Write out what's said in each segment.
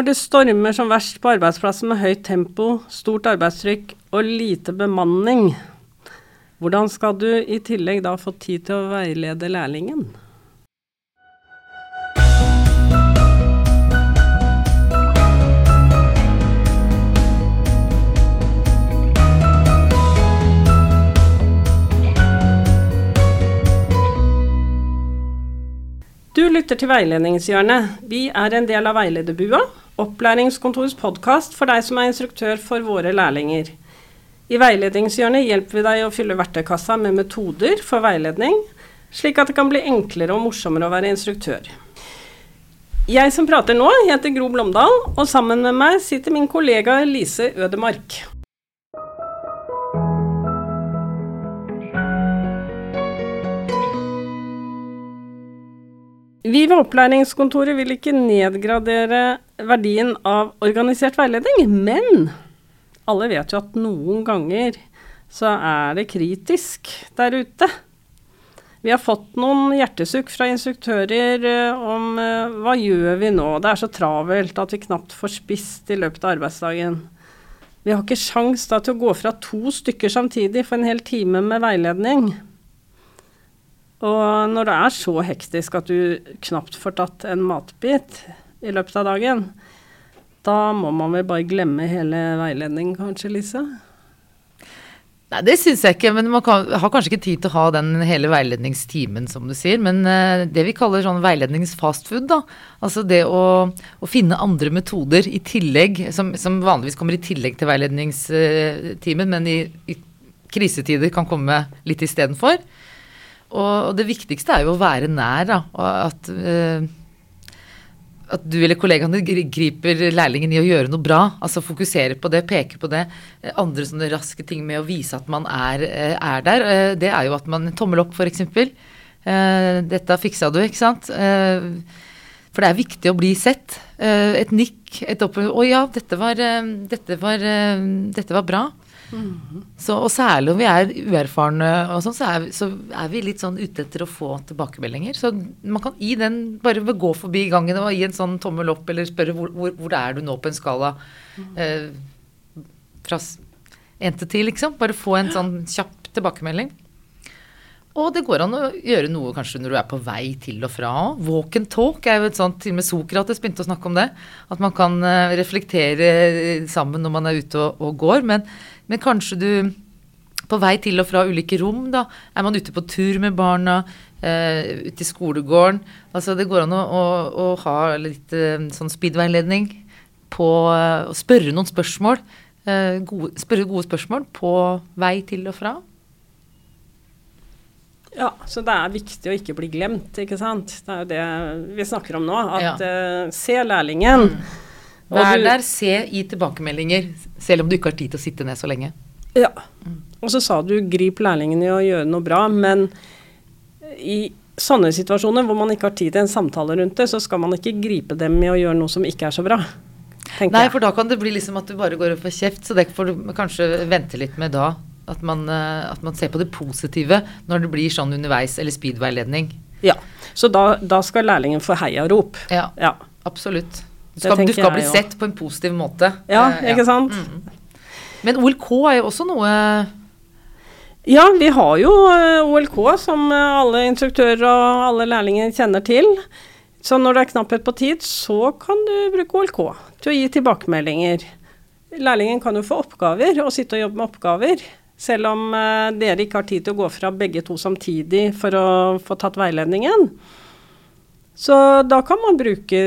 Når det stormer som verst på arbeidsplassen med høyt tempo, stort arbeidstrykk og lite bemanning, hvordan skal du i tillegg da få tid til å veilede lærlingen? Du lytter til Veiledningshjørnet. Vi er en del av Veilederbua, opplæringskontorets podkast for deg som er instruktør for våre lærlinger. I Veiledningshjørnet hjelper vi deg å fylle verktøykassa med metoder for veiledning, slik at det kan bli enklere og morsommere å være instruktør. Jeg som prater nå, heter Gro Blomdal, og sammen med meg sitter min kollega Lise Ødemark. Vi ved opplæringskontoret vil ikke nedgradere verdien av organisert veiledning, men alle vet jo at noen ganger så er det kritisk der ute. Vi har fått noen hjertesukk fra instruktører eh, om eh, hva gjør vi nå? Det er så travelt at vi knapt får spist i løpet av arbeidsdagen. Vi har ikke sjans da til å gå fra to stykker samtidig for en hel time med veiledning. Og når det er så hektisk at du knapt får tatt en matbit i løpet av dagen, da må man vel bare glemme hele veiledningen kanskje, Lise? Nei, det syns jeg ikke, men man kan, har kanskje ikke tid til å ha den hele veiledningstimen, som du sier. Men uh, det vi kaller sånn veiledningsfastfood, da. Altså det å, å, finne andre metoder i tillegg, som, som vanligvis kommer i tillegg til veiledningstimen, men i, i krisetider kan komme litt istedenfor. Og, det viktigste er jo å være nær, da. Og at, uh, at du eller kollegaene griper lærlingen i å gjøre noe bra. Altså fokusere på det, peke på det. Eh, andre sånne raske ting med å vise at man er, eh, er der, uh, det er jo at man Tommel opp, f.eks. Dette fiksa du, ikke sant. For det er viktig å bli sett. et nikk, et opp... Å ja, dette var, dette var, dette var bra. Så, og særlig om vi er uerfarne, og sånn, så, er så er vi litt sånn ute etter å få tilbakemeldinger. Så man kan i den bare gå forbi gangen og gi en sånn tommel opp, eller spørre hvor, hvor, hvor er du nå på en skala eh, fra én til ti, liksom. Bare få en sånn kjapp tilbakemelding. Og det går an å gjøre noe kanskje når du er på vei til og fra. Walk and talk er jo et sånt Til og med Sokrates begynte å snakke om det. At man kan eh, reflektere sammen når man er ute og, og går. Men men kanskje du på vei til og fra ulike rom, da. Er man ute på tur med barna, eh, ute i skolegården. Altså det går an å, å, å ha litt eh, sånn speedveiledning på eh, å spørre noen spørsmål. Eh, gode, spørre gode spørsmål på vei til og fra. Ja, så det er viktig å ikke bli glemt, ikke sant. Det er jo det vi snakker om nå. At ja. uh, se lærlingen. Mm. Vær der, se i tilbakemeldinger, selv om du ikke har tid til å sitte ned så lenge. Ja. Og så sa du grip lærlingen i å gjøre noe bra, men i sånne situasjoner hvor man ikke har tid til en samtale rundt det, så skal man ikke gripe dem i å gjøre noe som ikke er så bra. Nei, for da kan det bli liksom at du bare går og får kjeft, så det får du kanskje vente litt med da. At man, eh, at man ser på det positive når det blir sånn underveis, eller speedveiledning. Ja, så da, da skal lærlingen få heiarop. Ja, ja, absolutt. Du skal, du skal bli sett på en positiv måte. Ja, uh, ikke sant. Mm. Men OLK er jo også noe Ja, vi har jo eh, OLK som alle instruktører og alle lærlinger kjenner til. Så når det er knapphet på tid, så kan du bruke OLK til å gi tilbakemeldinger. Lærlingen kan jo få oppgaver og sitte og jobbe med oppgaver. Selv om uh, dere ikke har tid til å gå fra begge to samtidig for å få tatt veiledningen. Så da kan man bruke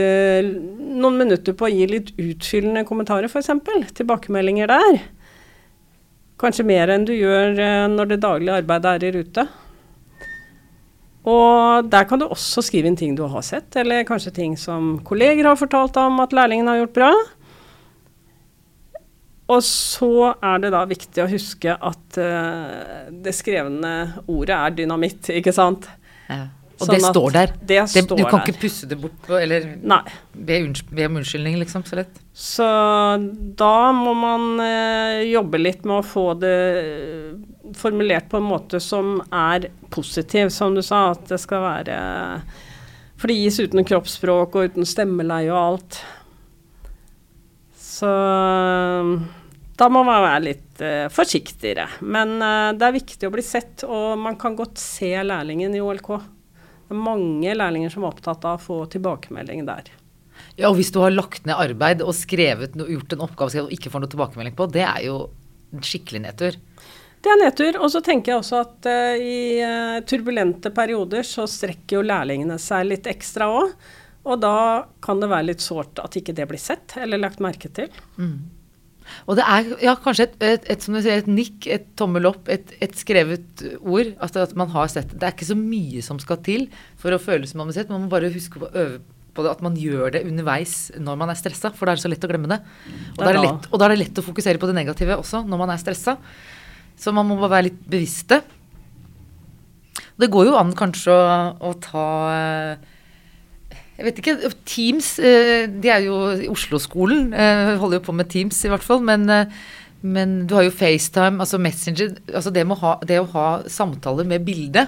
noen minutter på å gi litt utfyllende kommentarer, f.eks. Tilbakemeldinger der. Kanskje mer enn du gjør eh, når det daglige arbeidet er i rute. Og der kan du også skrive inn ting du har sett, eller kanskje ting som kolleger har fortalt om at lærlingen har gjort bra. Og så er det da viktig å huske at uh, det skrevne ordet er dynamitt, ikke sant. Ja. Og sånn det står der. Det det, står du kan der. ikke pusse det bort på, eller be, be, om unnskyldning, liksom. Så lett. Så da må man uh, jobbe litt med å få det formulert på en måte som er positiv, som du sa. At det skal være For det gis uten kroppsspråk og uten stemmeleie og alt. Så da må man være litt uh, forsiktigere. Men uh, det er viktig å bli sett, og man kan godt se lærlingen i OLK. Det er mange lærlinger som er opptatt av å få tilbakemelding der. Ja, og hvis du har lagt ned arbeid og skrevet noe, gjort en oppgave og ikke får noe tilbakemelding på, det er jo en skikkelig nedtur. Det er nedtur. Og så tenker jeg også at uh, i turbulente perioder så strekker jo lærlingene seg litt ekstra òg. Og da kan det være litt sårt at ikke det blir sett eller lagt merke til. Mm. Og det er ja, kanskje et, et, et, som du sier, et nikk, et tommel opp, et, et skrevet ord. Altså at man har sett Det er ikke så mye som skal til for å føle som man har sett. Man må bare huske på å øve på det, at man gjør det underveis når man er stressa, for da er det så lett å glemme det. Og, da er det lett, er det lett å fokusere på det negative også når man er stressa. Så man må bare være litt bevisste. Det går jo an kanskje å, å ta jeg vet ikke. Teams eh, De er jo i Oslo-skolen. Eh, holder jo på med Teams, i hvert fall. Men, eh, men du har jo FaceTime, altså Messenger. altså det, ha, det å ha samtaler med bilde.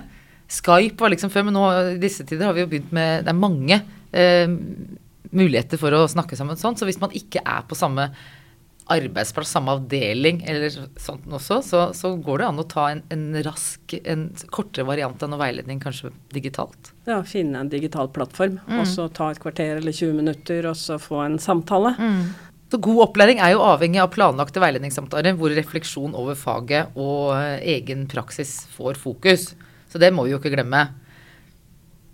Skype var liksom før, men nå i disse tider har vi jo begynt med Det er mange eh, muligheter for å snakke sammen sånn. Så hvis man ikke er på samme arbeidsplass, samme avdeling eller sånt også, så, så går det an å ta en, en, rask, en kortere variant av noe veiledning, kanskje digitalt. Ja, finne en digital plattform, mm. og så ta et kvarter eller 20 minutter, og så få en samtale. Mm. Så god opplæring er jo avhengig av planlagte veiledningssamtaler hvor refleksjon over faget og eh, egen praksis får fokus. Så det må vi jo ikke glemme.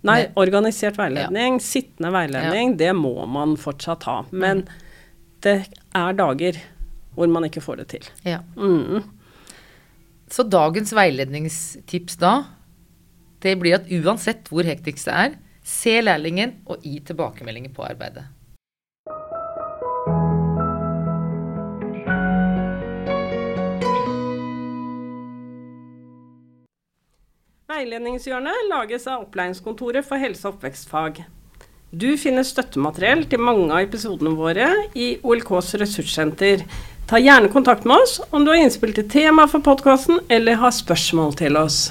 Nei, organisert veiledning, ja. sittende veiledning, ja. det må man fortsatt ha. Men mm det er dager hvor man ikke får det til. Ja. Mm. Så dagens veiledningstips da, det blir at uansett hvor hektisk det er, se lærlingen og gi tilbakemeldinger på arbeidet. Veiledningshjørnet lages av Opplæringskontoret for helse- og oppvekstfag. Du finner støttemateriell til mange av episodene våre i OLKs ressurssenter. Ta gjerne kontakt med oss om du har innspill til tema for podkasten eller har spørsmål til oss.